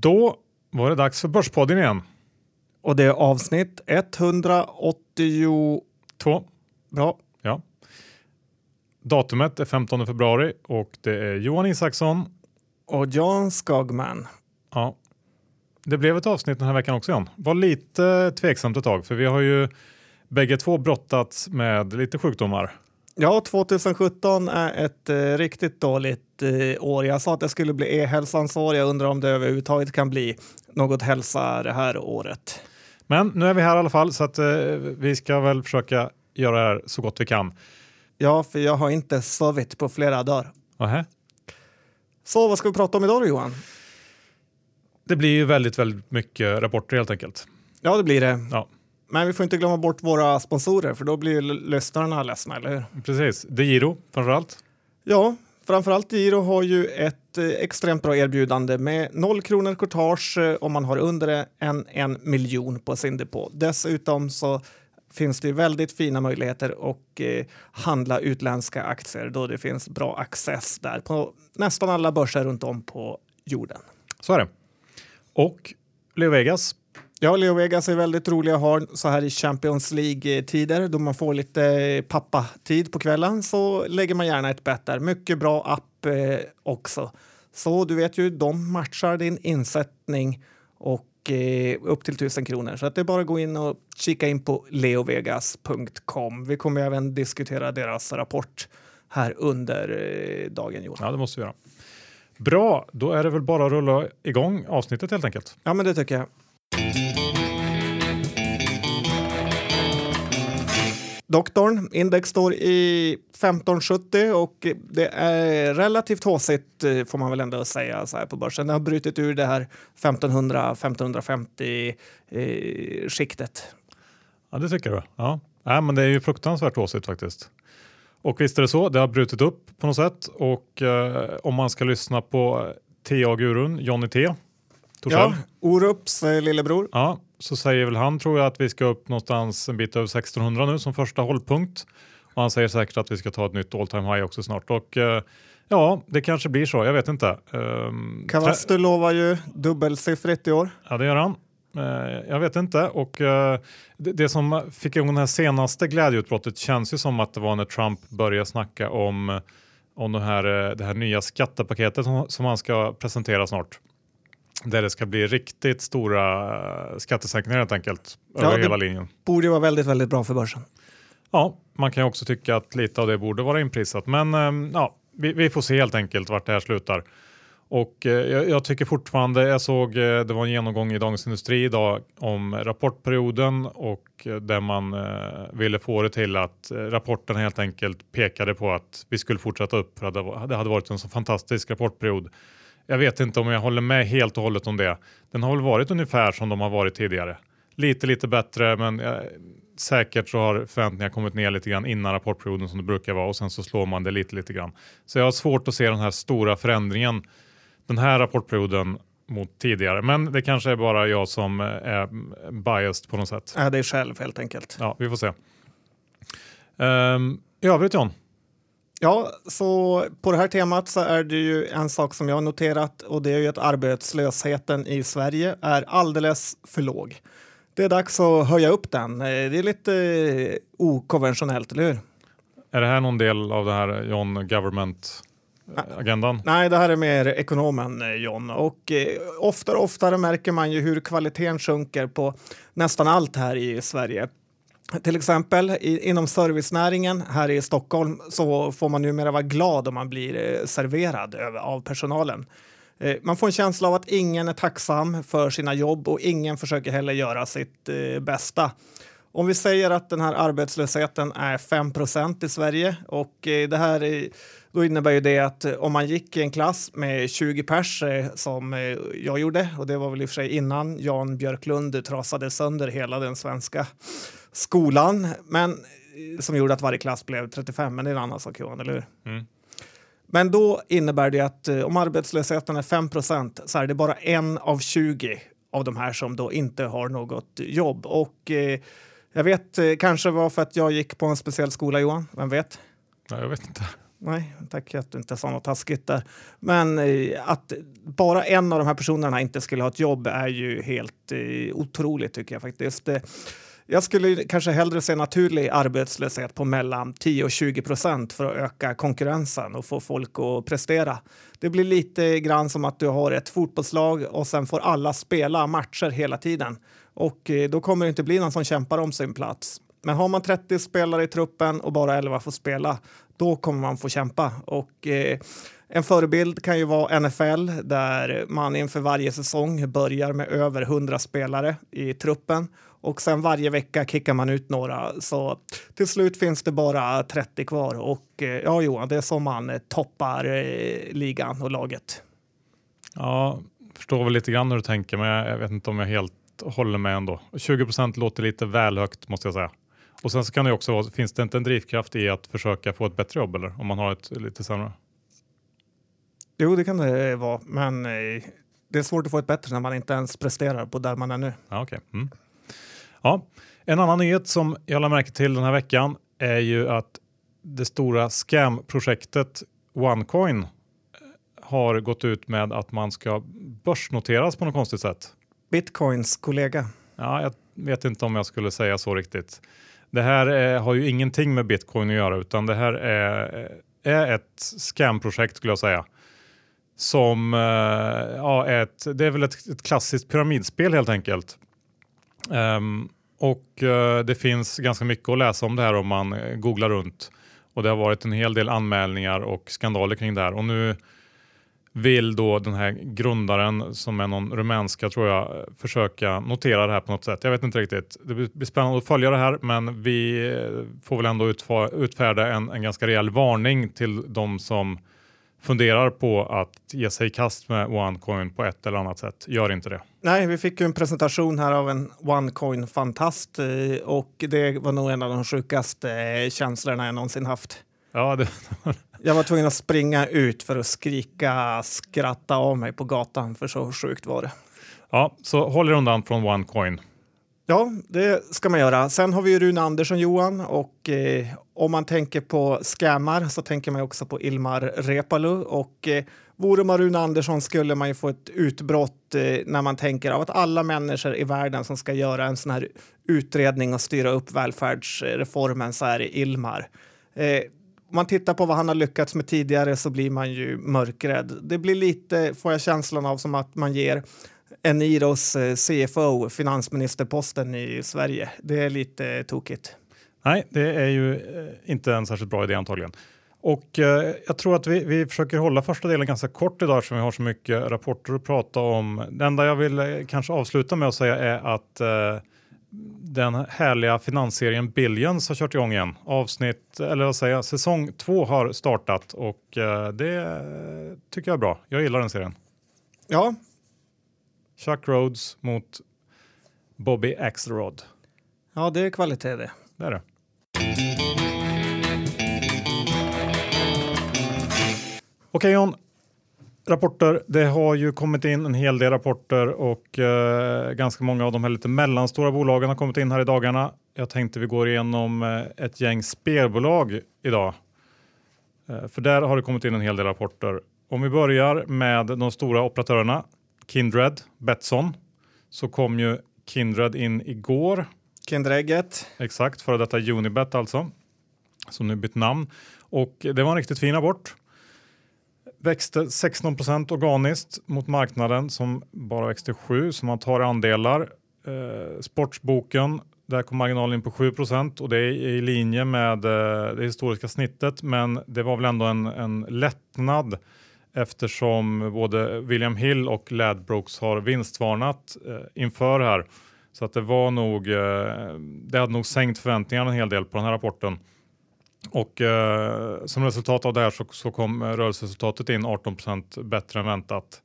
Då var det dags för Börspodden igen. Och det är avsnitt 180. Två. Bra. Ja. Datumet är 15 februari och det är Johan Isaksson. Och Jan Skogman. Ja. Det blev ett avsnitt den här veckan också Jan. Var lite tveksamt ett tag för vi har ju bägge två brottats med lite sjukdomar. Ja, 2017 är ett eh, riktigt dåligt eh, år. Jag sa att det skulle bli e-hälsans år. Jag undrar om det överhuvudtaget kan bli något hälsa det här året. Men nu är vi här i alla fall så att eh, vi ska väl försöka göra det här så gott vi kan. Ja, för jag har inte sovit på flera dagar. Aha. Så vad ska vi prata om idag då, Johan? Det blir ju väldigt, väldigt mycket rapporter helt enkelt. Ja, det blir det. Ja, Men vi får inte glömma bort våra sponsorer, för då blir lyssnarna ledsna, eller hur? precis. Det Giro framförallt. Ja, framförallt Giro har ju ett eh, extremt bra erbjudande med 0 kronor courtage eh, om man har under en, en miljon på sin depå. Dessutom så finns det väldigt fina möjligheter att eh, handla utländska aktier då det finns bra access där på nästan alla börser runt om på jorden. Så är det. Och Leo Vegas. Ja, Leo Vegas är väldigt roliga att ha så här i Champions League-tider då man får lite eh, pappatid på kvällen så lägger man gärna ett bett där. Mycket bra app eh, också. Så du vet ju, de matchar din insättning och eh, upp till 1000 kronor. Så att det är bara att gå in och kika in på leovegas.com. Vi kommer även diskutera deras rapport här under eh, dagen, Johan. Ja, det måste vi göra. Bra, då är det väl bara att rulla igång avsnittet helt enkelt. Ja, men det tycker jag. Doktorn, index står i 1570 och det är relativt haussigt eh, får man väl ändå säga så här på börsen. Det har brutit ur det här 1500-1550 eh, skiktet. Ja, det tycker du? Ja. Nej, men det är ju fruktansvärt haussigt faktiskt. Och visst är det så, det har brutit upp på något sätt och eh, om man ska lyssna på TA-gurun Johnny T. Ja, Orups eh, lillebror. ja, så säger väl han tror jag att vi ska upp någonstans en bit över 1600 nu som första hållpunkt. Och han säger säkert att vi ska ta ett nytt all time high också snart. Och eh, ja, det kanske blir så, jag vet inte. Um, Kavastu lovar ju dubbelsiffrigt i år. Ja, det gör han. Eh, Jag vet inte. Och eh, det, det som fick igång det här senaste glädjeutbrottet känns ju som att det var när Trump började snacka om, om det, här, eh, det här nya skattepaketet som, som han ska presentera snart. Där det ska bli riktigt stora eh, skattesänkningar helt enkelt över det- hela linjen. Borde vara väldigt, väldigt bra för börsen. Ja, man kan ju också tycka att lite av det borde vara inprisat. Men eh, ja, vi, vi får se helt enkelt vart det här slutar. Och eh, jag, tycker fortfarande, jag såg eh, det var en genomgång i Dagens Industri idag om rapportperioden och eh, där man ville få det till att rapporten helt enkelt pekade på att vi skulle fortsätta upp för att det hade varit en så fantastisk rapportperiod. Jag vet inte om jag håller med helt och hållet om det. Den har väl varit ungefär som de har varit tidigare. Lite, lite bättre, men eh, säkert så har förväntningarna kommit ner lite grann innan rapportperioden som det brukar vara och sen så slår man det lite, lite grann. Så jag har svårt att se den här stora förändringen den här rapportperioden mot tidigare. Men det kanske är bara jag som eh, är biased på något sätt. Ja, det är själv helt enkelt. Ja, vi får se. Um, I övrigt John, Ja, så på det här temat så är det ju en sak som jag har noterat och det är ju att arbetslösheten i Sverige är alldeles för låg. Det är dags att höja upp den. Eh, Det är lite eh, okonventionellt, eller hur? är det här någon del av det här John Government agendan? Nej, det här är mer ekonomen eh, John. Och eh, oftare och oftare märker man ju hur kvaliteten sjunker på nästan allt här i Sverige. Till exempel i, inom servicenäringen här i Stockholm så får man numera vara glad om man blir eh, serverad av personalen. Eh, man får en känsla av att ingen är tacksam för sina jobb och ingen försöker heller göra sitt eh, bästa. Om vi säger att den här arbetslösheten är 5% i Sverige och det här då innebär ju det att om man gick i en klass med 20 pers som jag gjorde och det var väl i och för sig innan Jan Björklund trasade sönder hela den svenska skolan, men eh, som gjorde att varje klass blev 35, men det är en annan sak Johan, eller hur? Mm. Men då innebär det att eh, om arbetslösheten är 5% så är det bara en av 20 av de här som då inte har något jobb. Och eh, jag vet, eh, kanske var för att jag gick på en speciell skola Johan, vem vet? Nej, jag vet inte. Nej, tack att du inte sa något taskigt där. Men eh, att bara en av de här personerna inte skulle ha ett jobb är ju helt eh, otroligt tycker jag faktiskt. Eh, jag skulle kanske hellre se naturlig arbetslöshet på mellan 10 och 20 procent för att öka konkurrensen och få folk att prestera. Det blir lite grann som att du har ett fotbollslag och sen får alla spela matcher hela tiden. Och eh, då kommer det inte bli någon som kämpar om sin plats. Men har man 30 spelare i truppen och bara 11 får spela, då kommer man få kämpa. Och, eh, en förebild kan ju vara NFL där man inför varje säsong börjar med över 100 spelare i truppen och sen varje vecka kickar man ut några. Så till slut finns det bara 30 kvar och eh, ja, Johan, det är så man eh, toppar eh, ligan och laget. Ja, förstår väl lite grann hur du tänker, men jag vet inte om jag helt håller med ändå. 20 procent låter lite väl högt måste jag säga. Och sen så kan det också vara, finns det inte en drivkraft i att försöka få ett bättre jobb eller om man har ett lite sämre? Jo, det kan det vara, men det är svårt att få ett bättre när man inte ens presterar på där man är nu. Ja, okay. Mm. Ja, en annan nyhet som jag lade märke till den här veckan är ju att det stora scam-projektet OneCoin eh, har gått ut med att man ska börsnoteras på något konstigt sätt. Bitcoins kollega. Ja, jag vet inte om jag skulle säga så riktigt. Det här är, har ju ingenting med bitcoin att göra utan det här är, är ett scam-projekt skulle jag säga. Som eh, ja, ett, det är väl ett, ett klassiskt pyramidspel helt enkelt. Um, och eh, det finns ganska mycket att läsa om det här om man eh, googlar runt. Och det har varit en hel del anmälningar och skandaler kring det här. Och nu vill då den här grundaren som är någon rumänska tror jag försöka notera det här på något sätt. Jag vet inte riktigt. Det blir spännande att följa det här men vi eh, får väl ändå utfärda en, en ganska rejäl varning till de som funderar på att ge sig i kast med OneCoin på ett eller annat sätt. Gör inte det. Nej, vi fick ju en presentation här av en OneCoin-fantast eh, och det var nog en av de sjukaste eh, känslorna jag någonsin haft. Ja, det... jag var tvungen att springa ut för att skrika, skratta av mig på gatan för så sjukt var det. Ja, så håll er undan från OneCoin. Ja, det ska man göra. Sen har vi ju Rune Andersson, Johan, och eh, om man tänker på scammar så tänker man också på Ilmar Reepalu. Och eh, vore man Rune Andersson skulle man ju få ett utbrott eh, när man tänker av att alla människor i världen som ska göra en sån här utredning och styra upp välfärdsreformen så är det Ilmar. Eh, om man tittar på vad han har lyckats med tidigare så blir man ju mörkrädd. Det blir lite, får jag känslan av, som att man ger Eniros eh, CFO, finansministerposten i Sverige. Det är lite tokigt. Nej, det är ju eh, inte en särskilt bra idé antagligen. Och eh, jag tror att vi, vi försöker hålla första delen ganska kort idag eftersom vi har så mycket rapporter att prata om. Det enda jag vill eh, kanske avsluta med att säga är att eh, den härliga finansserien Billions har kört igång igen. Avsnitt, eller vad säger jag, säsong två har startat och det tycker jag är bra. Jag gillar den serien. Ja, Chuck Rhodes mot Bobby Axelrod. Ja, det är kvalitet det. Det är det. Okej John, rapporter. Det har ju kommit in en hel del rapporter och eh, ganska många av de här lite mellanstora bolagen har kommit in här i dagarna. Jag tänkte vi går igenom eh, ett gäng spelbolag idag. Eh, för där har det kommit in en hel del rapporter. Om vi börjar med de stora operatörerna Kindred, Betsson, så kom ju Kindred in igår. Kindregget. Exakt, före detta Unibet alltså, som nu bytt namn. Och det var en riktigt fin rapport. Växte 16% organiskt mot marknaden som bara växte 7 så man tar andelar. Eh, sportsboken, där kom marginalen in på 7 och det är i linje med eh, det historiska snittet men det var väl ändå en, en lättnad eftersom både William Hill och Ladbrokes har vinstvarnat eh, inför här. Så att det var nog, eh, det hade nog sänkt förväntningarna en hel del på den här rapporten. Och eh, som resultat av det här så, så kom rörelseresultatet in 18% bättre än väntat.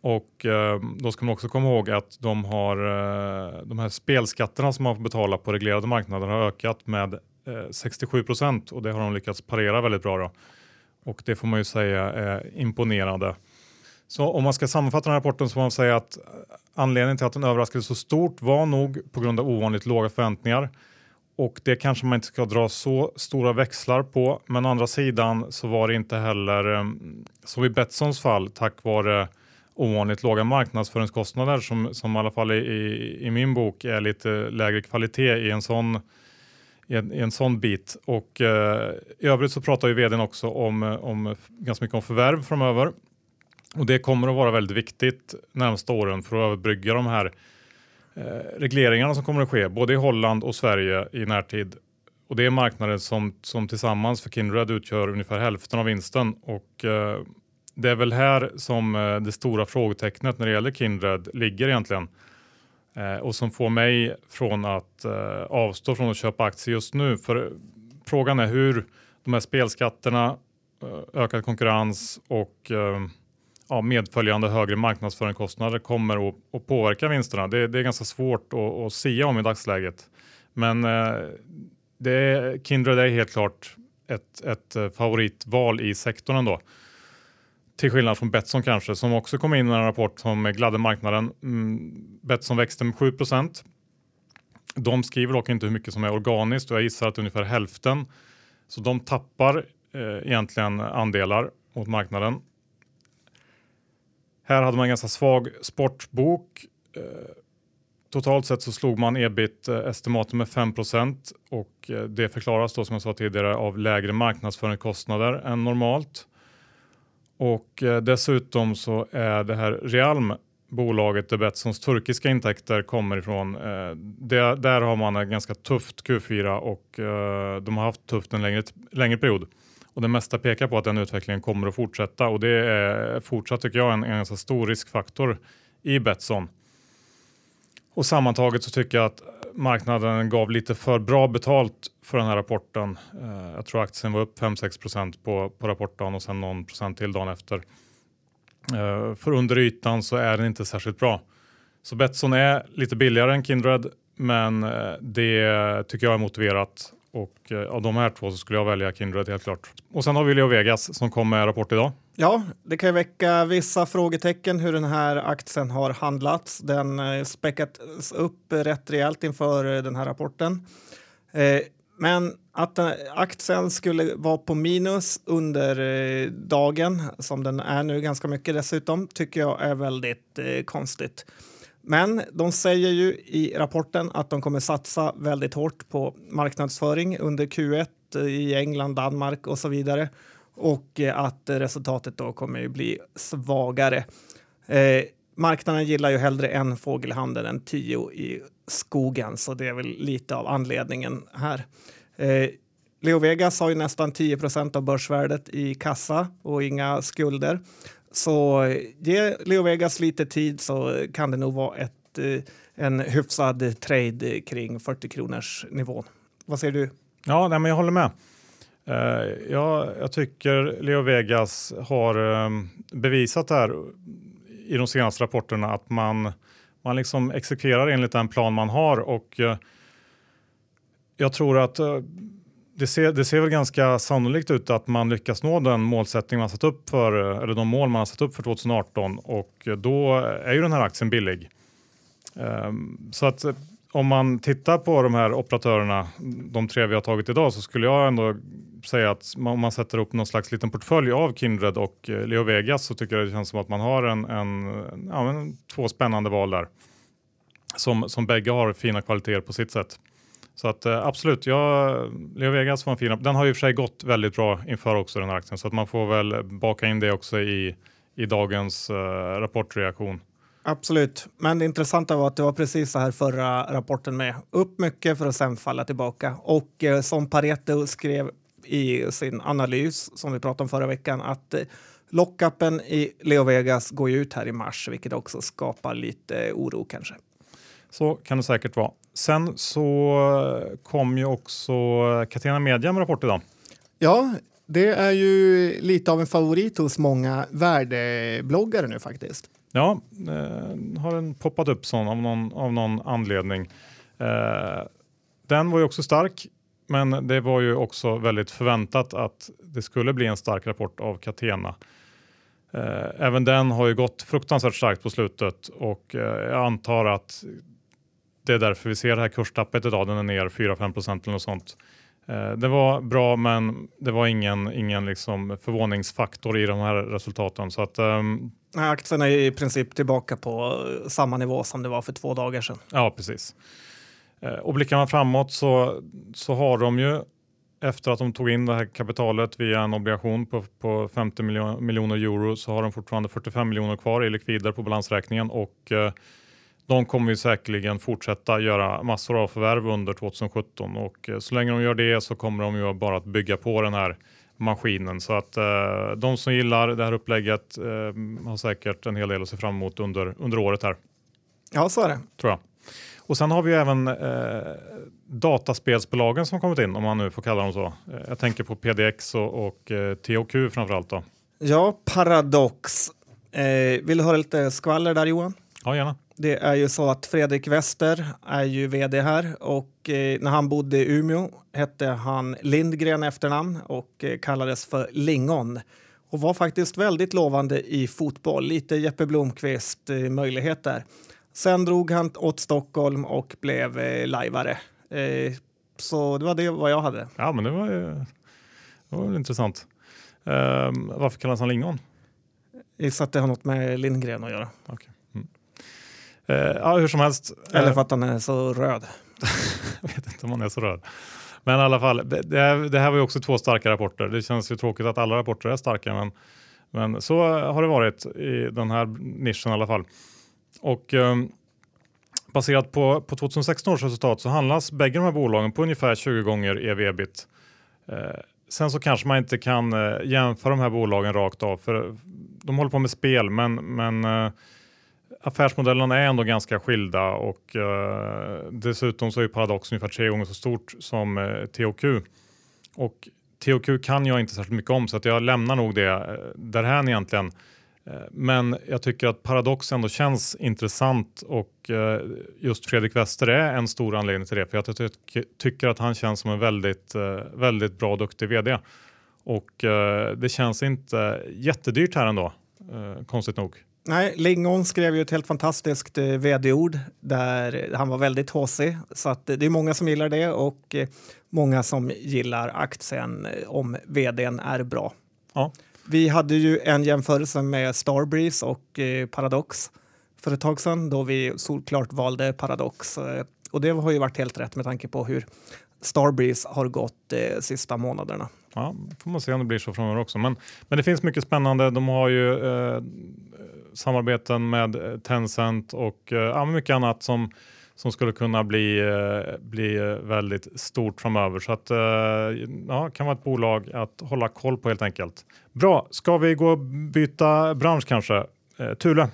Och eh, då ska man också komma ihåg att de, har, eh, de här spelskatterna som man får betala på reglerade marknader har ökat med eh, 67% och det har de lyckats parera väldigt bra. Då och det får man ju säga är imponerande. Så om man ska sammanfatta den här rapporten så får man säga att eh, anledningen till att den överraskade så stort var nog på grund av ovanligt låga förväntningar och det kanske man inte ska dra så stora växlar på. Men å andra sidan så var det inte heller, ehm, som i Betssons fall, tack vare ovanligt låga marknadsföringskostnader som, som i alla fall i, i min bok är lite lägre kvalitet i en sån, i en, i en sån bit. Och eh, i övrigt så pratar ju vdn också om, eh, om ganska mycket om förvärv framöver. Och det kommer att vara väldigt viktigt närmsta åren för att överbrygga de här eh, regleringarna som kommer att ske både i Holland och Sverige i närtid. Och det är marknader som, som tillsammans för Kindred utgör ungefär hälften av vinsten. Och eh, det är väl här som eh, det stora frågetecknet när det gäller Kindred ligger egentligen. Eh, och som får mig från att eh, avstå från att köpa aktier just nu. För frågan är hur de här spelskatterna, eh, ökad konkurrens och eh, ja, medföljande högre marknadsföringskostnader kommer att, att påverka vinsterna. Det, det, är ganska svårt att, att sia om i dagsläget. Men eh, det är, Kindred är helt klart ett, ett favoritval i sektorn ändå. Till skillnad från Betsson kanske som också kom in med en rapport som gladde marknaden. Mm, Betsson växte med 7% De skriver dock inte hur mycket som är organiskt och jag gissar att ungefär hälften. Så de tappar eh, egentligen andelar mot marknaden. Här hade man en ganska svag sportbok. Eh, totalt sett så slog man ebit-estimatet eh, med 5% och eh, det förklaras då som jag sa tidigare av lägre marknadsföringskostnader än normalt. Och eh, dessutom så är det här Realm bolaget där Betssons turkiska intäkter kommer ifrån. Eh, det, där har man ett ganska tufft Q4 och eh, de har haft tufft en längre, längre period. Och det mesta pekar på att den utvecklingen kommer att fortsätta och det är fortsatt tycker jag en, en ganska stor riskfaktor i Betsson. Och sammantaget så tycker jag att marknaden gav lite för bra betalt för den här rapporten. Eh, jag tror aktien var upp 5-6 på, på rapportdagen och sen någon procent till dagen efter. Eh, för under ytan så är den inte särskilt bra. Så Betsson är lite billigare än Kindred, men eh, det tycker jag är motiverat. Och av de här två så skulle jag välja Kindred helt klart. Och sen har vi Leo Vegas som kom med rapport idag. Ja, det kan ju väcka vissa frågetecken hur den här aktien har handlats. Den eh, späckats upp rätt rejält inför eh, den här rapporten. Eh, men att aktien skulle vara på minus under dagen, som den är nu ganska mycket dessutom, tycker jag är väldigt konstigt. Men de säger ju i rapporten att de kommer satsa väldigt hårt på marknadsföring under Q1 i England, Danmark och så vidare och eh, att resultatet då kommer att bli svagare. Eh, marknaden gillar ju hellre en fågel i handen än tio i skogen, så det är väl lite av anledningen här. Eh, Leo Vegas har ju nästan 10% av börsvärdet i kassa och inga skulder. Så eh, ge Leo Vegas lite tid så kan det nog vara ett, eh, en hyfsad trade kring 40 kronors nivån. Vad säger du? Ja, nej, men jag håller med. Eh, ja, jag tycker Leo Vegas har ehm, bevisat här i de senaste rapporterna att man, man liksom exekverar enligt den plan man har och eh, jag tror att eh, det, ser, det ser väl ganska sannolikt ut att man lyckas nå den målsättning man satt upp för, eller de mål man har satt upp för 2018 och då är ju den här aktien billig. Ehm, så att om man tittar på de här operatörerna, de tre vi har tagit idag, så skulle jag ändå säga att om man sätter upp någon slags liten portfölj av Kindred och eh, Leo Vegas så tycker jag det känns som att man har en, en, ja, en två spännande val där. Som, som bägge har fina kvaliteter på sitt sätt. Så att eh, absolut, ja, Leo Vegas var en fin. Den har ju för sig gått väldigt bra inför också den här aktien så att man får väl baka in det också i, i dagens uh, rapportreaktion. Absolut, men det intressanta var att det var precis så här förra rapporten med. Upp mycket för att sen falla tillbaka. Och eh, som Pareto skrev i sin analys som vi pratade om förra veckan att eh, lockupen i Leo Vegas går ut här i mars, vilket också skapar lite oro kanske. Så kan det säkert vara. Sen så kom ju också Catena Media med rapport idag. Ja, det är ju lite av en favorit hos många värdebloggare nu faktiskt. Ja, eh, har den poppat upp sån av någon, av någon anledning. Eh, den var ju också stark, men det var ju också väldigt förväntat att det skulle bli en stark rapport av Catena. Eh, även den har ju gått fruktansvärt starkt på slutet och eh, jag antar att det är därför vi ser det här kurstappet idag. Den är ner 4-5 procent eller något sånt. Eh, det var bra, men det var ingen, ingen liksom förvåningsfaktor i de här resultaten. Så att, um, Aktien är i princip tillbaka på samma nivå som det var för två dagar sedan. Ja, precis. Eh, och blickar man framåt så, så har de ju efter att de tog in det här kapitalet via en obligation på, på 50 miljoner euro så har de fortfarande 45 miljoner kvar i likvider på balansräkningen och eh, de kommer ju säkerligen fortsätta göra massor av förvärv under 2017 och eh, så länge de gör det så kommer de ju bara att bygga på den här maskinen så att eh, de som gillar det här upplägget eh, har säkert en hel del att se fram emot under, under året här. Ja, så är det. Tror jag. Och sen har vi även eh, dataspelsbolagen som kommit in, om man nu får kalla dem så. Eh, jag tänker på PDX och, och eh, THQ framförallt. Då. Ja, Paradox. Eh, vill du höra lite skvaller där Johan? Ja, gärna. Det är ju så att Fredrik Wester är ju vd här och eh, när han bodde i Umeå hette han Lindgren efternamn och eh, kallades för Lingon och var faktiskt väldigt lovande i fotboll. Lite Jeppe Blomqvist eh, möjligheter. Sen drog han åt Stockholm och blev eh, lajvare. Så det var det vad jag hade. Ja, men det var, det var väl intressant. Eh, varför kallas han Lingon? Gissar att det har något med Lindgren att göra. Okay. Eh, ja, hur som helst. Eller för att han är så röd. jag vet inte om han är så röd. Men i alla fall, det, det här var ju också två starka rapporter. Det känns ju tråkigt att alla rapporter är starka, men, men så har det varit i den här nischen i alla fall. Och eh, baserat på, på 2016 års resultat så handlas bägge de här bolagen på ungefär 20 gånger ev-ebit. Eh, sen så kanske man inte kan eh, jämföra de här bolagen rakt av för de håller på med spel men, men eh, affärsmodellerna är ändå ganska skilda och eh, dessutom så är Paradox ungefär tre gånger så stort som eh, THQ. Och THQ kan jag inte särskilt mycket om så att jag lämnar nog det eh, därhän egentligen. Eh, men jag tycker att Paradox ändå känns intressant och eh, just Fredrik Wester är en stor anledning till det. För jag ty tycker att han känns som en väldigt, väldigt bra och duktig vd. Och det känns inte jättedyrt här ändå, konstigt nog. Nej, Lingon skrev ju ett helt fantastiskt vd-ord där han var väldigt håsig. Så att det är många som gillar det och många som gillar aktien om vdn är bra. Ja. Vi hade ju en jämförelse med Starbreeze och eh, Paradox för ett tag sedan då vi solklart valde Paradox. Eh, och det har ju varit helt rätt med tanke på hur Starbreeze har gått eh, sista månaderna. Ja, får man se om det blir så framöver också. Men, men det finns mycket spännande. De har ju eh, samarbeten med eh, Tencent och eh, mycket annat som som skulle kunna bli, eh, bli eh, väldigt stort framöver. Så att, eh, ja, kan vara ett bolag att hålla koll på helt enkelt. Bra, ska vi gå och byta bransch kanske? Eh, Thule.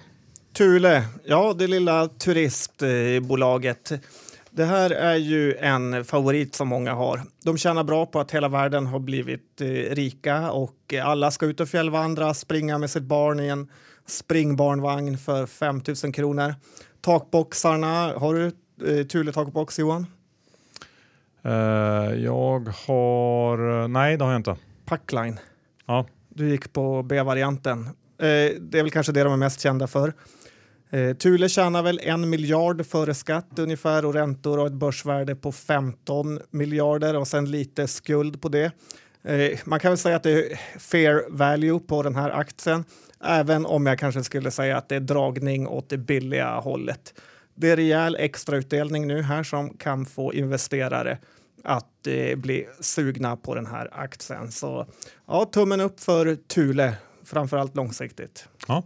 Thule, ja det lilla turistbolaget. Eh, det här är ju en favorit som många har. De tjänar bra på att hela världen har blivit rika och alla ska ut och fjällvandra, springa med sitt barn i en springbarnvagn för 5 000 kronor. Takboxarna, har du eh, Thule takbox Johan? Uh, jag har, nej det har jag inte. Packline. Ja. Du gick på B-varianten. Uh, det är väl kanske det de är mest kända för. Uh, Thule tjänar väl en miljard före skatt ungefär och räntor och ett börsvärde på 15 miljarder och sen lite skuld på det. Uh, man kan väl säga att det är fair value på den här aktien. Även om jag kanske skulle säga att det är dragning åt det billiga hållet. Det är rejäl extrautdelning nu här som kan få investerare att eh, bli sugna på den här aktien. Så ja, tummen upp för Thule, framförallt långsiktigt. Ja.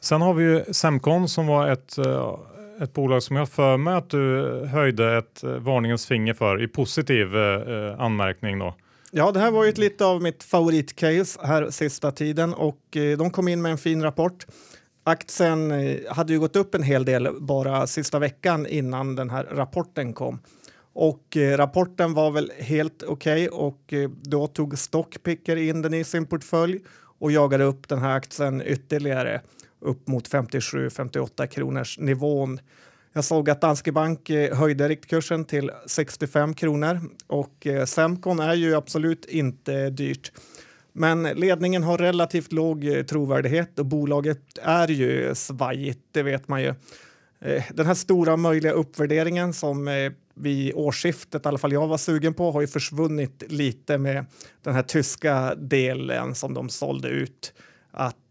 Sen har vi ju Semcon som var ett, eh, ett bolag som jag för mig att du eh, höjde ett eh, varningens finger för i positiv eh, anmärkning. Då. Ja, det här var ju lite av mitt favoritcase här sista tiden och eh, de kom in med en fin rapport. Aktien eh, hade ju gått upp en hel del bara sista veckan innan den här rapporten kom. Och eh, rapporten var väl helt okej okay och eh, då tog Stockpicker in den i sin portfölj och jagade upp den här aktien ytterligare upp mot 57-58 kronors nivån jag såg att Danske Bank eh, höjde riktkursen till 65 kronor och eh, Semcon är ju absolut inte dyrt. Men ledningen har relativt låg eh, trovärdighet och bolaget är ju svajigt, det vet man ju. Den här stora möjliga uppvärderingen som vi vid årsskiftet, i alla fall jag var sugen på, har ju försvunnit lite med den här tyska delen som de sålde ut. Att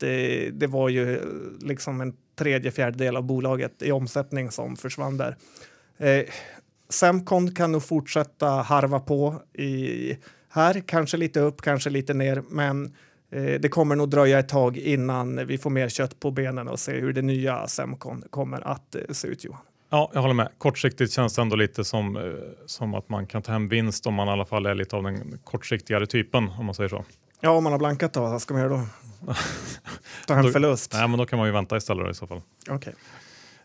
det var ju liksom en tredje fjärdedel av bolaget i omsättning som försvann där. Eh, Semcon kan nog fortsätta harva på i här, kanske lite upp, kanske lite ner, men eh, det kommer nog dröja ett tag innan vi får mer kött på benen och se hur det nya Semcon kommer att eh, se ut, Johan. Ja, jag håller med. Kortsiktigt känns det ändå lite som, eh, som att man kan ta hem vinst om man i alla fall är lite av den kortsiktigare typen, om man säger så. Ja, om man har blankat då, vad ska man göra då? Ta hem förlust? Nej, men då kan man ju vänta istället då, i så fall. Okay.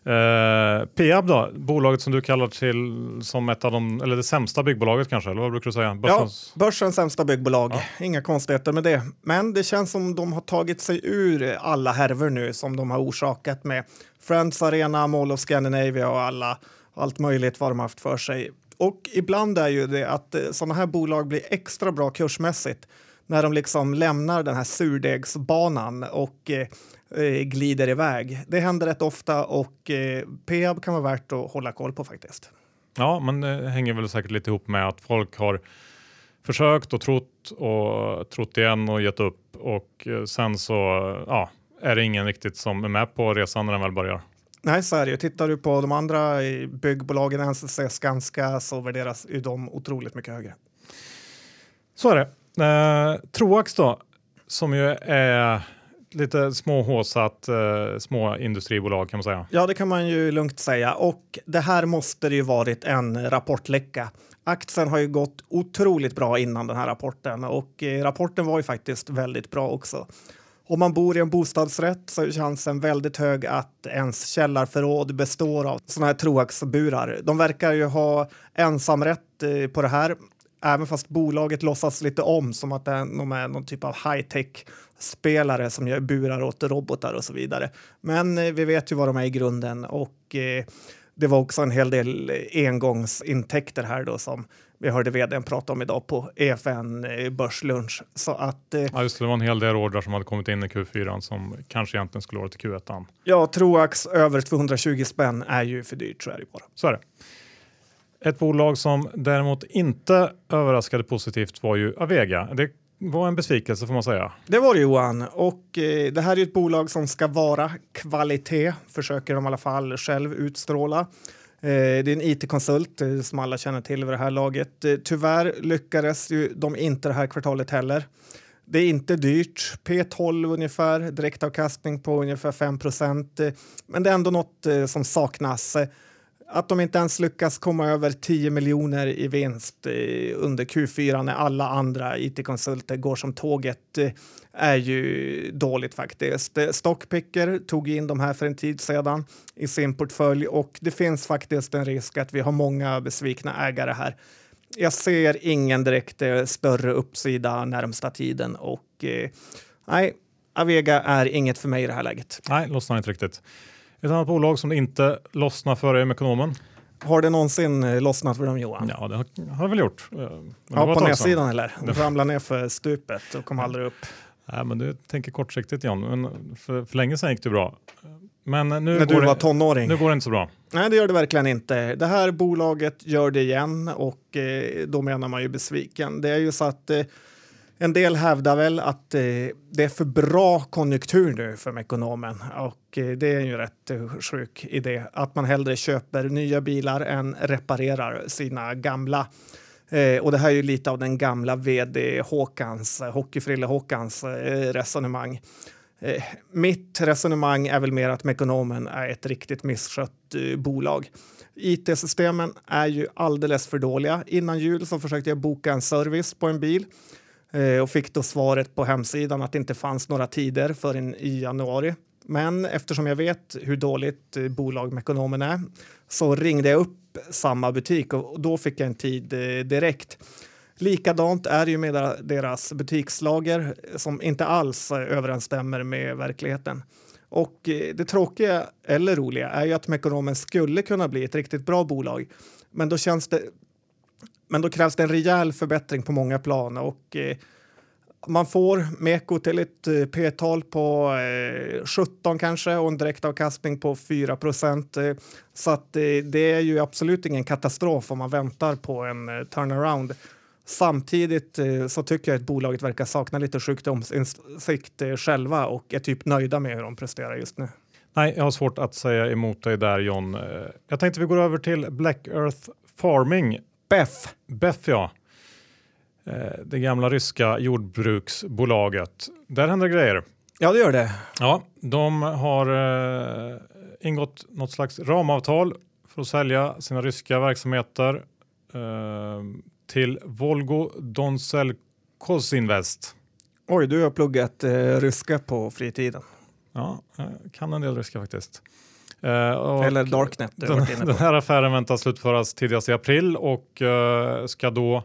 Eh, Peab då, bolaget som du kallar till som ett av de, eller det sämsta byggbolaget kanske, eller vad brukar du säga? Börsens... Ja, börsens sämsta byggbolag. Ja. Inga konstigheter med det. Men det känns som de har tagit sig ur alla härvor nu som de har orsakat med Friends Arena, Mall of Scandinavia och alla, allt möjligt vad de haft för sig. Och ibland är ju det att eh, sådana här bolag blir extra bra kursmässigt när de liksom lämnar den här surdegsbanan och eh, eh, glider iväg. Det händer rätt ofta och eh, Peab kan vara värt att hålla koll på faktiskt. Ja, men det hänger väl säkert lite ihop med att folk har försökt och trott och trott igen och gett upp och eh, sen så ja, är det ingen riktigt som är med på resan när den väl börjar. Nej, så är det ju. Tittar du på de andra byggbolagen, NCC, Skanska, så värderas ju de otroligt mycket högre. Så är det. Eh, Troax då, som ju är lite småhåsat eh, små industribolag kan man säga. Ja, det kan man ju lugnt säga. Och det här måste det ju varit en rapportläcka. Aktien har ju gått otroligt bra innan den här rapporten och eh, rapporten var ju faktiskt väldigt bra också. Om man bor i en bostadsrätt så är chansen väldigt hög att ens källarförråd består av sådana här Troax-burar. De verkar ju ha ensamrätt eh, på det här även fast bolaget låtsas lite om som att de är någon typ av high-tech spelare som gör burar åt robotar och så vidare. Men eh, vi vet ju vad de är i grunden och eh, det var också en hel del engångsintäkter här då som vi hörde vdn prata om idag på EFN eh, Börslunch. Så att, eh, ja, just det, det var en hel del ordrar som hade kommit in i Q4 som kanske egentligen skulle vara till Q1. Ja, Troax över 220 spänn är ju för dyrt, så är det bara. Så är det. Ett bolag som däremot inte överraskade positivt var ju Avega. Det var en besvikelse får man säga. Det var det Johan och eh, det här är ett bolag som ska vara kvalitet, försöker de i alla fall själv utstråla. Eh, det är en it-konsult eh, som alla känner till vid det här laget. Eh, tyvärr lyckades ju de inte det här kvartalet heller. Det är inte dyrt, P12 ungefär, direktavkastning på ungefär 5 procent. Eh, men det är ändå något eh, som saknas. Att de inte ens lyckas komma över 10 miljoner i vinst eh, under Q4 när alla andra it-konsulter går som tåget eh, är ju dåligt faktiskt. Eh, Stockpicker tog in de här för en tid sedan i sin portfölj och det finns faktiskt en risk att vi har många besvikna ägare här. Jag ser ingen direkt större uppsida närmsta tiden och nej, Avega är inget för mig i det här läget. Nej, lossnar inte riktigt. Ett annat bolag som det inte lossnar för är Mekonomen. Har det någonsin eh, lossnat för dem Johan? Ja, det har, har det väl gjort. Eh, men ja, på nedsidan eller? De ramlade ner för stupet och kom aldrig upp. Nej, men du tänker kortsiktigt John. Men för, för länge sedan gick det bra. Men nu När du var tonåring? Nu går det inte så bra. Nej, det gör det verkligen inte. Det här bolaget gör det igen och eh, då menar man ju besviken. Det är ju så att eh, en del hävdar väl att eh, det är för bra konjunktur nu för ekonomen och eh, det är ju rätt eh, sjuk idé att man hellre köper nya bilar än reparerar sina gamla. Eh, och det här är ju lite av den gamla vd Håkans, Hockeyfrille Håkans eh, resonemang. Eh, mitt resonemang är väl mer att Mekonomen är ett riktigt misskött eh, bolag. IT-systemen är ju alldeles för dåliga. Innan jul så försökte jag boka en service på en bil Eh, och fick då svaret på hemsidan att det inte fanns några tider förrän i januari. Men eftersom jag vet hur dåligt eh, bolag med ekonomen är så ringde jag upp samma butik och då fick jag en tid eh, direkt. Likadant är det ju med deras butikslager som inte alls överensstämmer med verkligheten. Och det tråkiga eller roliga är ju att Mekonomen skulle kunna bli ett riktigt bra bolag. Men då känns det men då krävs det en rejäl förbättring på många plan och eh, man får Meko till ett eh, P-tal på eh, 17 kanske och en direktavkastning på 4 procent. Eh, så att, eh, det är ju absolut ingen katastrof om man väntar på en eh, turnaround. Samtidigt eh, så tycker jag att bolaget verkar sakna lite sjukdomsinsikt eh, själva och är typ nöjda med hur de presterar just nu. Nej, jag har svårt att säga emot dig där John. Eh, jag tänkte vi går över till Black Earth Farming. Beff. BEF ja. Eh, Det gamla ryska jordbruksbolaget. Där händer grejer. Ja, det gör det. Ja, de har eh, ingått något slags ramavtal för att sälja sina ryska verksamheter eh, till Volgo Donsel Kosinvest. Oj, du har pluggat eh, ryska på fritiden. Ja, jag kan en del ryska faktiskt. Eh, Eller Darknet. Den, den här affären väntas slutföras tidigast i april och eh, ska då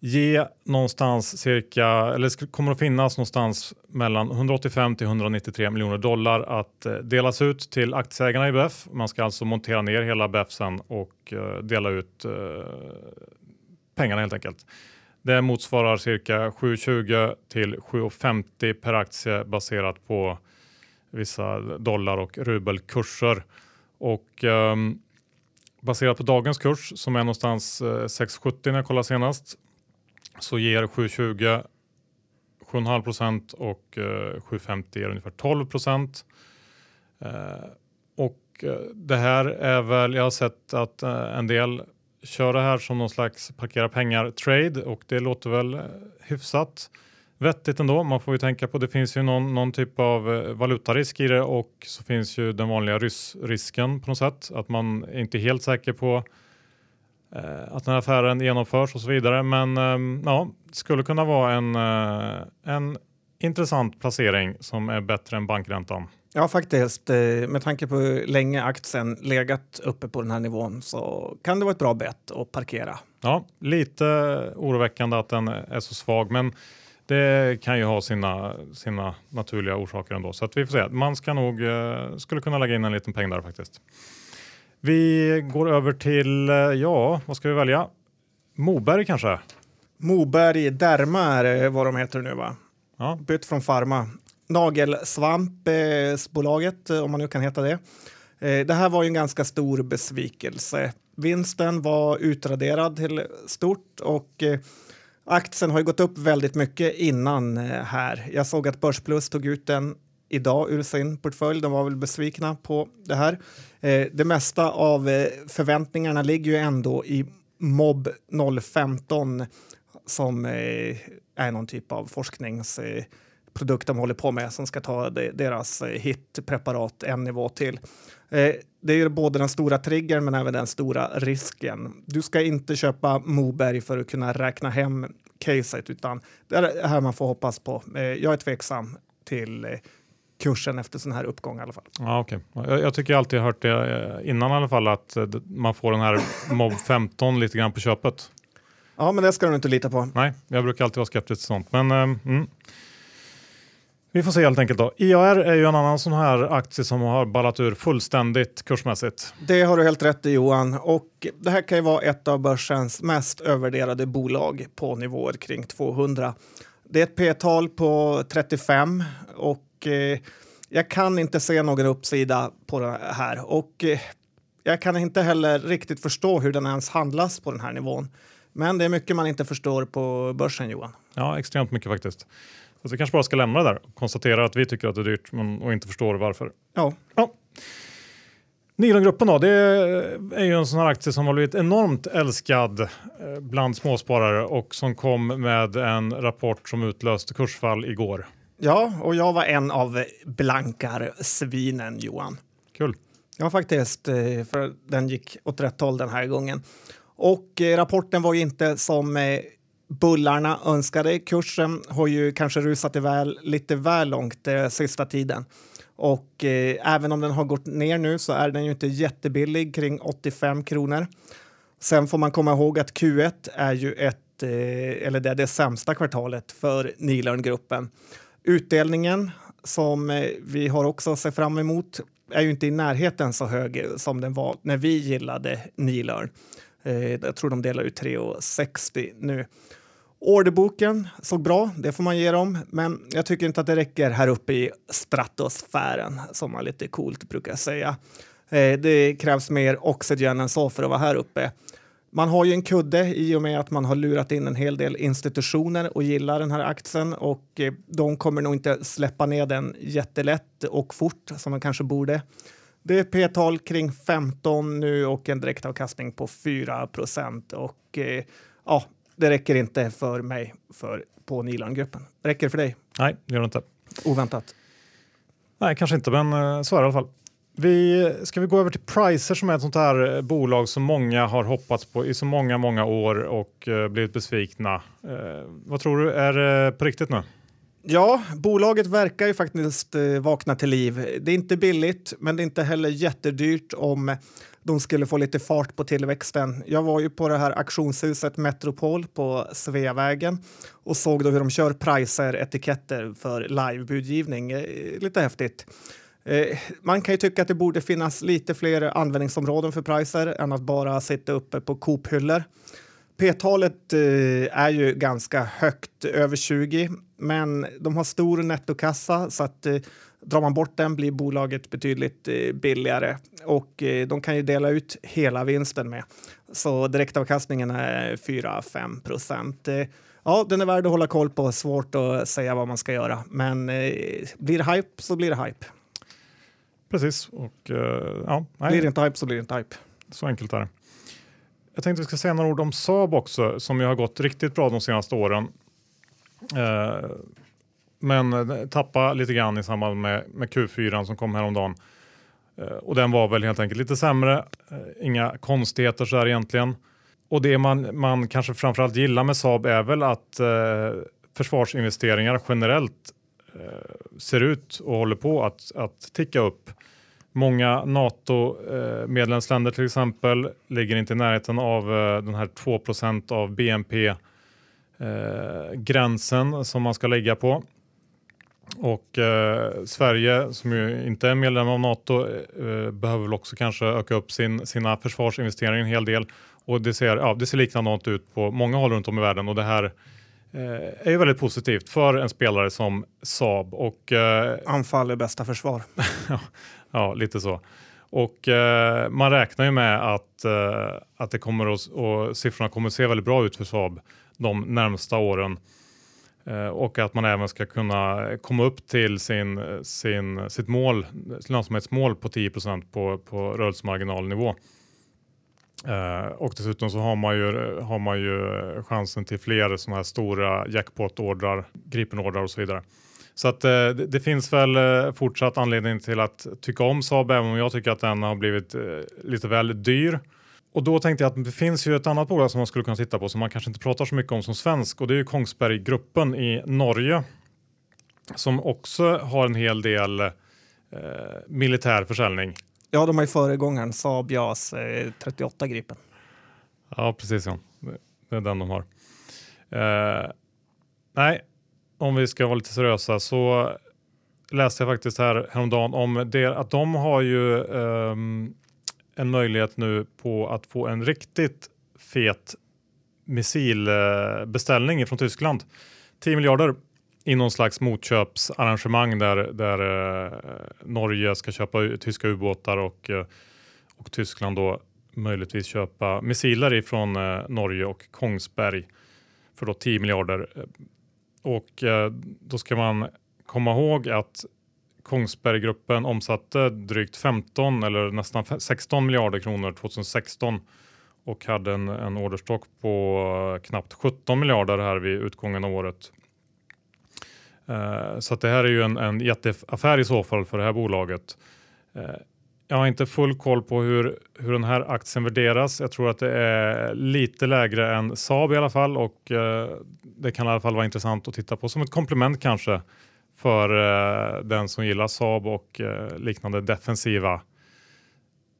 ge någonstans cirka, eller kommer att finnas någonstans mellan 185 till 193 miljoner dollar att eh, delas ut till aktieägarna i BEF. Man ska alltså montera ner hela BEF sen och dela ut pengarna helt enkelt. Det motsvarar cirka 7,20 till 7,50 per aktie baserat på vissa dollar och rubelkurser. Och um, baserat på dagens kurs som är någonstans eh, 6,70 när jag kollade senast så ger 7,20 7,5 procent och eh, 7,50 ger ungefär 12 procent. Eh, och eh, det här är väl, jag har sett att eh, en del kör det här som någon slags parkera pengar trade och det låter väl eh, hyfsat vettigt ändå. Man får ju tänka på det finns ju någon, någon typ av eh, valutarisk i det och så finns ju den vanliga ryssrisken på något sätt. Att man är inte helt säker på eh, att den här affären genomförs och så vidare. Men ehm, ja, det skulle kunna vara en, eh, en intressant placering som är bättre än bankräntan. Ja, faktiskt. eh, Med tanke på hur länge aktien legat uppe på den här nivån så kan det vara ett bra bett att parkera. Ja, lite oroväckande att den är så svag, men det kan ju ha sina, sina naturliga orsaker ändå. Så att vi får se. Man ska nog, eh, skulle kunna lägga in en liten peng där faktiskt. Vi går över till, eh, ja, vad ska vi välja? Moberg kanske? Moberg Derma är vad de heter nu va? Ja, Bytt från Pharma. Nagelsvampsbolaget, om man nu kan heta det. Eh, Det här var ju en ganska stor besvikelse. Vinsten var utraderad till stort och eh, aktien har ju gått upp väldigt mycket innan eh, här. Jag såg att Börsplus tog ut den idag ur sin portfölj. De var väl besvikna på det här. Eh, det mesta av eh, förväntningarna ligger ju ändå i MOB 015 som är någon typ av forskningsprodukt de håller på med som ska ta deras hitpreparat en nivå till. Eh, det är både den stora triggern men även den stora risken. Du ska inte köpa Moberg för att kunna räkna hem caset utan det är det här man får hoppas på. Eh, jag är tveksam till eh, kursen efter sån här uppgång i alla fall. ja okej. Jag, jag tycker jag alltid har hört det innan i alla fall att man får den här MOB 15 lite grann på köpet. Ja, men det ska du inte lita på. Nej, jag brukar alltid vara skeptisk till sånt. Men mm. Vi får se helt enkelt då. IAR är ju en annan sån här aktie som har ballat ur fullständigt kursmässigt. Det har du helt rätt i Johan. Och det här kan ju vara ett av börsens mest övervärderade bolag på nivåer kring 200. Det är ett P-tal på 35 och eh, jag kan inte se någon uppsida på det här. Och eh, jag kan inte heller riktigt förstå hur den ens handlas på den här nivån. Men det är mycket man inte förstår på börsen, Johan. Ja, extremt mycket faktiskt. Så vi kanske bara ska lämna det där och konstatera att vi tycker att det är dyrt men, och inte förstår varför. Ja, Ja. Nilongruppen då, det är ju en sån här aktie som har blivit enormt älskad eh, bland småsparare och som kom med en rapport som utlöste kursfall igår. ja och jag var en av blankarsvinen, Johan. Kul. Ja, faktiskt. eh, För den gick åt rätt håll den här gången. Och eh, rapporten var ju inte som bullarna önskade. Kursen har ju kanske rusat iväg lite väl långt eh, sista tiden. Och eh, även om den har gått ner nu så är den ju inte jättebillig, kring 85 kronor. Sen får man komma ihåg att Q1 är ju ett, eh, eller det är det sämsta kvartalet för Nilörngruppen. Utdelningen som eh, vi har också sett fram emot är ju inte i närheten så hög eh, som den var när vi gillade Nilörn. Eh, jag tror de delar ut 3,60 nu. Orderboken såg bra, det får man ge dem, men jag tycker inte att det räcker här uppe i stratosfären som man lite coolt brukar säga. Eh, det krävs mer oxygen än så för att vara här uppe. Man har ju en kudde i och med att man har lurat in en hel del institutioner och gillar den här aktien och eh, de kommer nog inte släppa ner den jättelätt och fort som man kanske borde. Det är P-tal kring 15 nu och en direktavkastning på 4 procent och eh, ja, det räcker inte för mig för, på Nilan-gruppen. Räcker det för dig? Nej, det gör det inte. Oväntat. Nej, kanske inte, men eh, så är det i alla fall. Vi, ska vi gå över till Pricer som är ett sånt här eh, bolag som många har hoppats på i så många, många år och uh, blivit besvikna. Uh, vad tror du, är det på riktigt nu? Ja, bolaget verkar ju faktiskt uh, vakna till liv. Det är inte billigt, men det är inte heller jättedyrt om de skulle få lite fart på tillväxten. Jag var ju på det här auktionshuset Metropol på Sveavägen och såg då hur de kör pricer-etiketter för livebudgivning. Eh, lite häftigt. Eh, man kan ju tycka att det borde finnas lite fler användningsområden för Pricer än att bara sitta uppe på Coop-hyllor. P-talet eh, är ju ganska högt, över 20, men de har stor nettokassa så att eh, drar man bort den blir bolaget betydligt eh, billigare och eh, de kan ju dela ut hela vinsten med. Så direktavkastningen är 4-5 procent. Ja, den är värd att hålla koll på, svårt att säga vad man ska göra, men blir det hype så blir det hype. Precis. Och, ja, nej. Blir det inte hype så blir det inte hype. Så enkelt är det. Jag tänkte vi ska säga några ord om Saab också som ju har gått riktigt bra de senaste åren. Eh, men eh, tappa lite grann i samband med, med Q4 som kom häromdagen. Eh, och den var väl helt enkelt lite sämre. inga konstigheter så här egentligen. Och det man, man kanske framförallt gillar med Saab är väl att försvarsinvesteringar generellt ser ut och håller på att, att ticka upp. Många NATO-medlemsländer till exempel ligger inte i närheten av eh, den här 2% av BNP eh, gränsen som man ska lägga på. Och eh, Sverige som ju inte är medlem av NATO eh, behöver väl också kanske öka upp sin, sina försvarsinvesteringar en hel del. Och det ser, ja, det ser likadant ut på många håll runt om i världen och det här eh, är ju väldigt positivt för en spelare som Saab. Och, eh, Anfall är bästa försvar. ja, lite så. Och eh, man räknar ju med att, eh, att det kommer att, och siffrorna kommer att se väldigt bra ut för Saab de närmsta åren. Eh, och att man även ska kunna komma upp till sin, sin, sitt mål, lönsamhetsmål på 10 på, på rörelsemarginalnivå. Uh, och dessutom så har man, ju, har man ju chansen till fler sådana här stora jackpot-ordrar, Gripen-ordrar och så vidare. Så att uh, det, det, finns väl uh, fortsatt anledning till att tycka om Saab även om jag tycker att den har blivit lite väl dyr. Och då tänkte jag att det finns ju ett annat bolag som man skulle kunna titta på som man kanske inte pratar så mycket om som svensk och det är ju Kongsberggruppen i Norge som också har en hel del militär försäljning. Ja, de har ju föregångaren Saab JAS eh, 38 Gripen. Ja, precis. Ja. Det är den de har. Eh, nej, om vi ska vara lite seriösa så läste jag faktiskt här häromdagen om det, att de har ju eh, en möjlighet nu på att få en riktigt fet missilbeställning från Tyskland. 10 miljarder i någon slags motköpsarrangemang där, där eh, Norge ska köpa tyska ubåtar och, eh, och Tyskland då möjligtvis köpa missiler ifrån eh, Norge och Kongsberg för då 10 miljarder. Och eh, då ska man komma ihåg att Kongsberggruppen omsatte drygt 15 eller nästan 16 miljarder kronor 2016 och hade en, en orderstock på eh, knappt 17 miljarder här vid utgången av året. Eh, så det här är ju en, en jätteaffär i så fall för det här bolaget. Eh, jag har inte full koll på hur, hur den här aktien värderas. Jag tror att det är lite lägre än Saab i alla fall och eh, det kan i alla fall vara intressant att titta på som ett komplement kanske för eh, den som gillar Saab och eh, liknande defensiva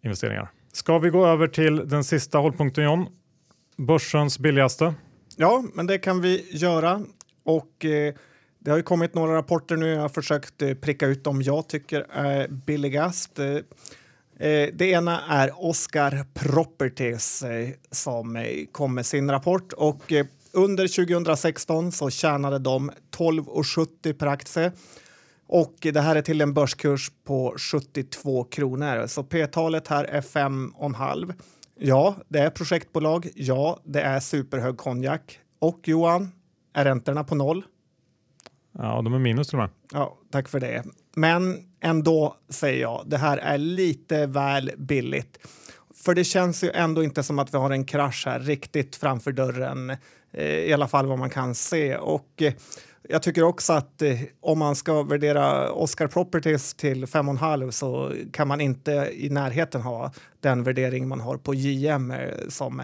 investeringar. Ska vi gå över till den sista hållpunkten John? Börsens billigaste. Ja, men det kan vi göra och eh, det har ju kommit några rapporter nu. Jag har försökt eh, pricka ut dem jag tycker är billigast. Eh, eh det ena är Oscar Properties som kom med sin rapport och under 2016 så tjänade de 12,70 per aktie. Och det här är till en börskurs på 72 kronor. Så P-talet här är 5,5. Ja, det är projektbolag. Ja, det är superhög konjak. Och Johan, är räntorna på noll? Ja, de är minus till och med. Ja, tack för det. Men ändå säger jag, det här är lite väl billigt. För det känns ju ändå inte som att vi har en krasch här riktigt framför dörren, eh, i alla fall vad man kan se. Och eh, jag tycker också att eh, om man ska värdera Oscar Properties till 5,5 så kan man inte i närheten ha den värdering man har på JM eh, som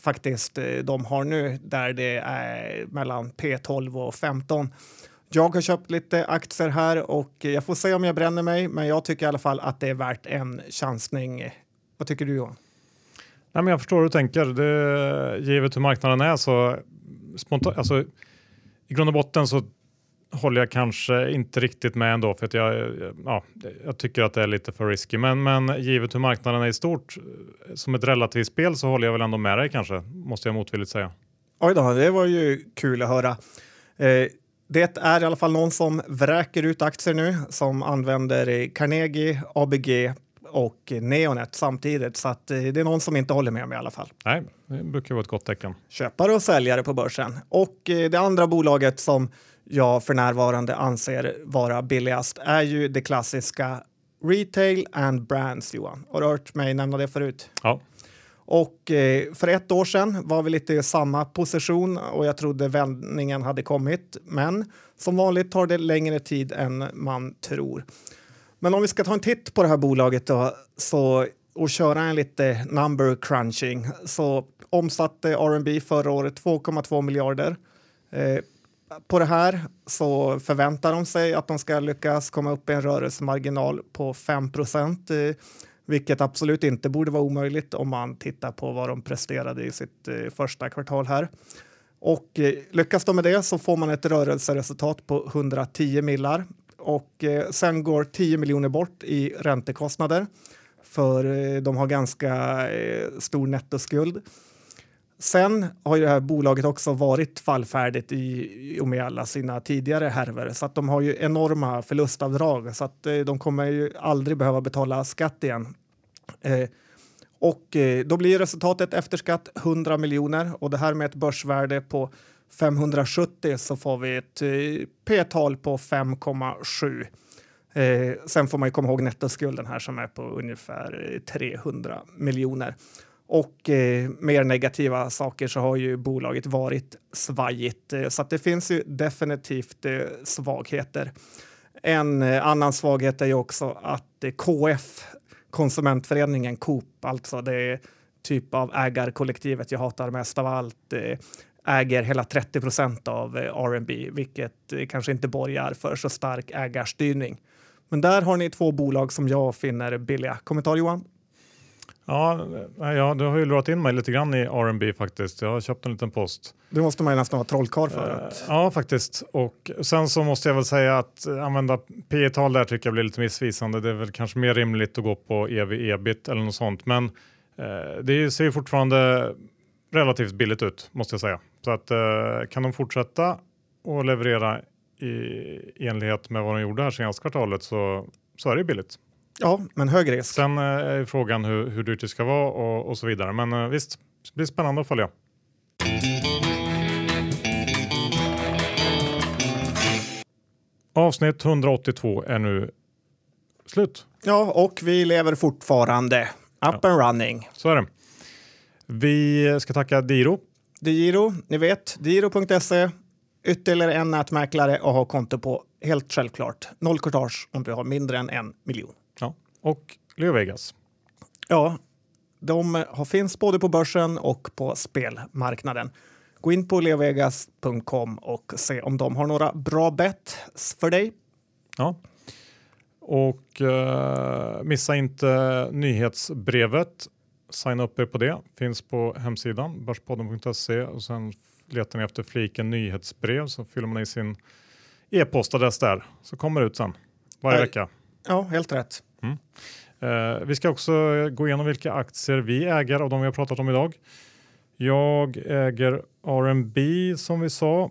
faktiskt eh, de har nu där det är mellan P12 och 15. Jag har köpt lite aktier här och jag får se om jag bränner mig, men jag tycker i alla fall att det är värt en chansning. Eh, vad tycker du Johan? Nej, men jag förstår hur du tänker. Det, givet hur marknaden är så spontant, alltså, i grund och botten så håller jag kanske inte riktigt med ändå för att jag, ja, jag tycker att det är lite för risky. Men, men givet hur marknaden är i stort som ett relativt spel så håller jag väl ändå med dig kanske, måste jag motvilligt säga. Oj då, det var ju kul att höra. Eh, det är i alla fall någon som vräker ut aktier nu som använder Carnegie, ABG och Neonet samtidigt. Så att eh, det är någon som inte håller med mig i alla fall. Nej, det brukar vara ett gott tecken. Köpare och säljare på börsen. Och eh, det andra bolaget som jag för närvarande anser vara billigast är ju det klassiska Retail and Brands, Johan. Har du hört mig nämna det förut? Ja. Och eh, för ett år sedan var vi lite i samma position och jag trodde vändningen hade kommit. Men som vanligt tar det längre tid än man tror. Men om vi ska ta en titt på det här bolaget då, så, och köra en lite number crunching så omsatte R&B förra året 2,2 miljarder. Eh, på det här så förväntar de sig att de ska lyckas komma upp i en rörelsemarginal på 5 procent, eh, vilket absolut inte borde vara omöjligt om man tittar på vad de presterade i sitt eh, första kvartal här. Och eh, lyckas de med det så får man ett rörelseresultat på 110 millar och eh, sen går 10 miljoner bort i räntekostnader för eh, de har ganska eh, stor nettoskuld. Sen har ju det här bolaget också varit fallfärdigt i och med alla sina tidigare härvor så att de har ju enorma förlustavdrag så att de kommer ju aldrig behöva betala skatt igen. Eh, och då blir resultatet efter skatt 100 miljoner och det här med ett börsvärde på 570 så får vi ett eh, P-tal på 5,7. Eh, sen får man ju komma ihåg nettoskulden här som är på ungefär eh, 300 miljoner. Och eh, mer negativa saker så har ju bolaget varit svajigt eh, så att det finns ju definitivt eh, svagheter. En eh, annan svaghet är ju också att eh, KF, konsumentföreningen Coop, alltså det typ av ägarkollektivet jag hatar mest av allt, eh, äger hela 30 procent av R&B, vilket kanske inte borgar för så stark ägarstyrning. Men där har ni två bolag som jag finner billiga. Kommentar Johan? Ja, ja, du har ju lurat in mig lite grann i R&B faktiskt. Jag har köpt en liten post. Det måste man ju nästan vara trollkarl för. Att... Ja, faktiskt. Och sen så måste jag väl säga att använda P tal där tycker jag blir lite missvisande. Det är väl kanske mer rimligt att gå på ev ebit eller något sånt. Men eh, det ser ju fortfarande relativt billigt ut måste jag säga. Så att eh, kan de fortsätta och leverera i enlighet med vad de gjorde här senaste kvartalet så, så är det billigt. Ja, men hög risk. Sen eh, är frågan hur, hur dyrt det ska vara och, och så vidare. Men eh, visst, det blir spännande att följa. Avsnitt 182 är nu slut. Ja, och vi lever fortfarande. Up ja. and running. Så är det. Vi ska tacka Diro. Diro, ni vet, diro.se. Ytterligare en nätmäklare och ha konto på. Helt självklart. Noll courtage om du har mindre än en miljon. Ja, och Leo Vegas. Ja, de finns både på börsen och på spelmarknaden. Gå in på leovegas.com och se om de har några bra bett för dig. Ja, och uh, missa inte nyhetsbrevet signa upp er på det. Finns på hemsidan börspodden.se och sen letar ni efter fliken nyhetsbrev så fyller man i sin e-postadress där så kommer det ut sen varje äh, vecka. Ja, helt rätt. Mm. Uh, vi ska också gå igenom vilka aktier vi äger av de vi har pratat om idag. Jag äger R&B som vi sa.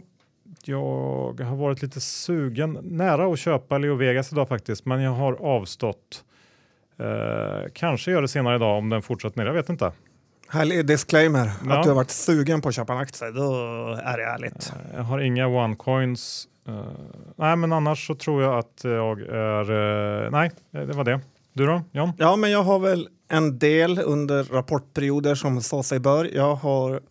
Jag har varit lite sugen, nära att köpa Leo Vegas idag faktiskt, men jag har avstått. Eh, kanske gör det senare idag om den fortsätter ner, jag vet inte. Härlig disclaimer, Ja. att du har varit sugen på att köpa en aktie. Då är det härligt. Jag har inga OneCoins. Eh, nej, men annars så tror jag att jag är... eh, nej, det var det. Du då, John? Ja, men jag har väl en del under rapportperioder som så sig bör. Jag har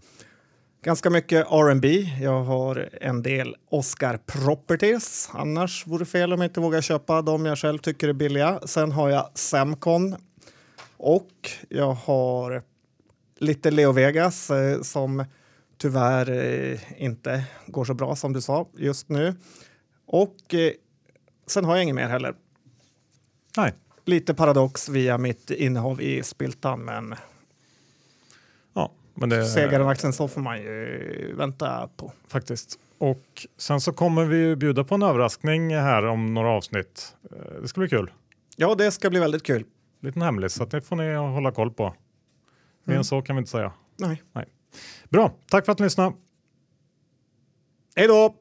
ganska mycket R&B. Jag har en del Oscar Properties. Annars vore det fel om jag inte vågar köpa de jag själv tycker är billiga. Sen har jag Semcon och jag har lite Leo Vegas eh, som tyvärr eh, inte går så bra som du sa just nu. Och eh, sen har jag inget mer heller. Nej. Lite paradox via mitt innehav i Spiltan, men men det... segaren aktien så får man ju vänta på. Faktiskt. Och sen så kommer vi ju bjuda på en överraskning här om några avsnitt. Eh, Det ska bli kul. Ja, det ska bli väldigt kul. Liten hemlis, så det får ni hålla koll på. Mer Mm. än så kan vi inte säga. Nej. Bra, tack för att ni lyssnade. Hej då!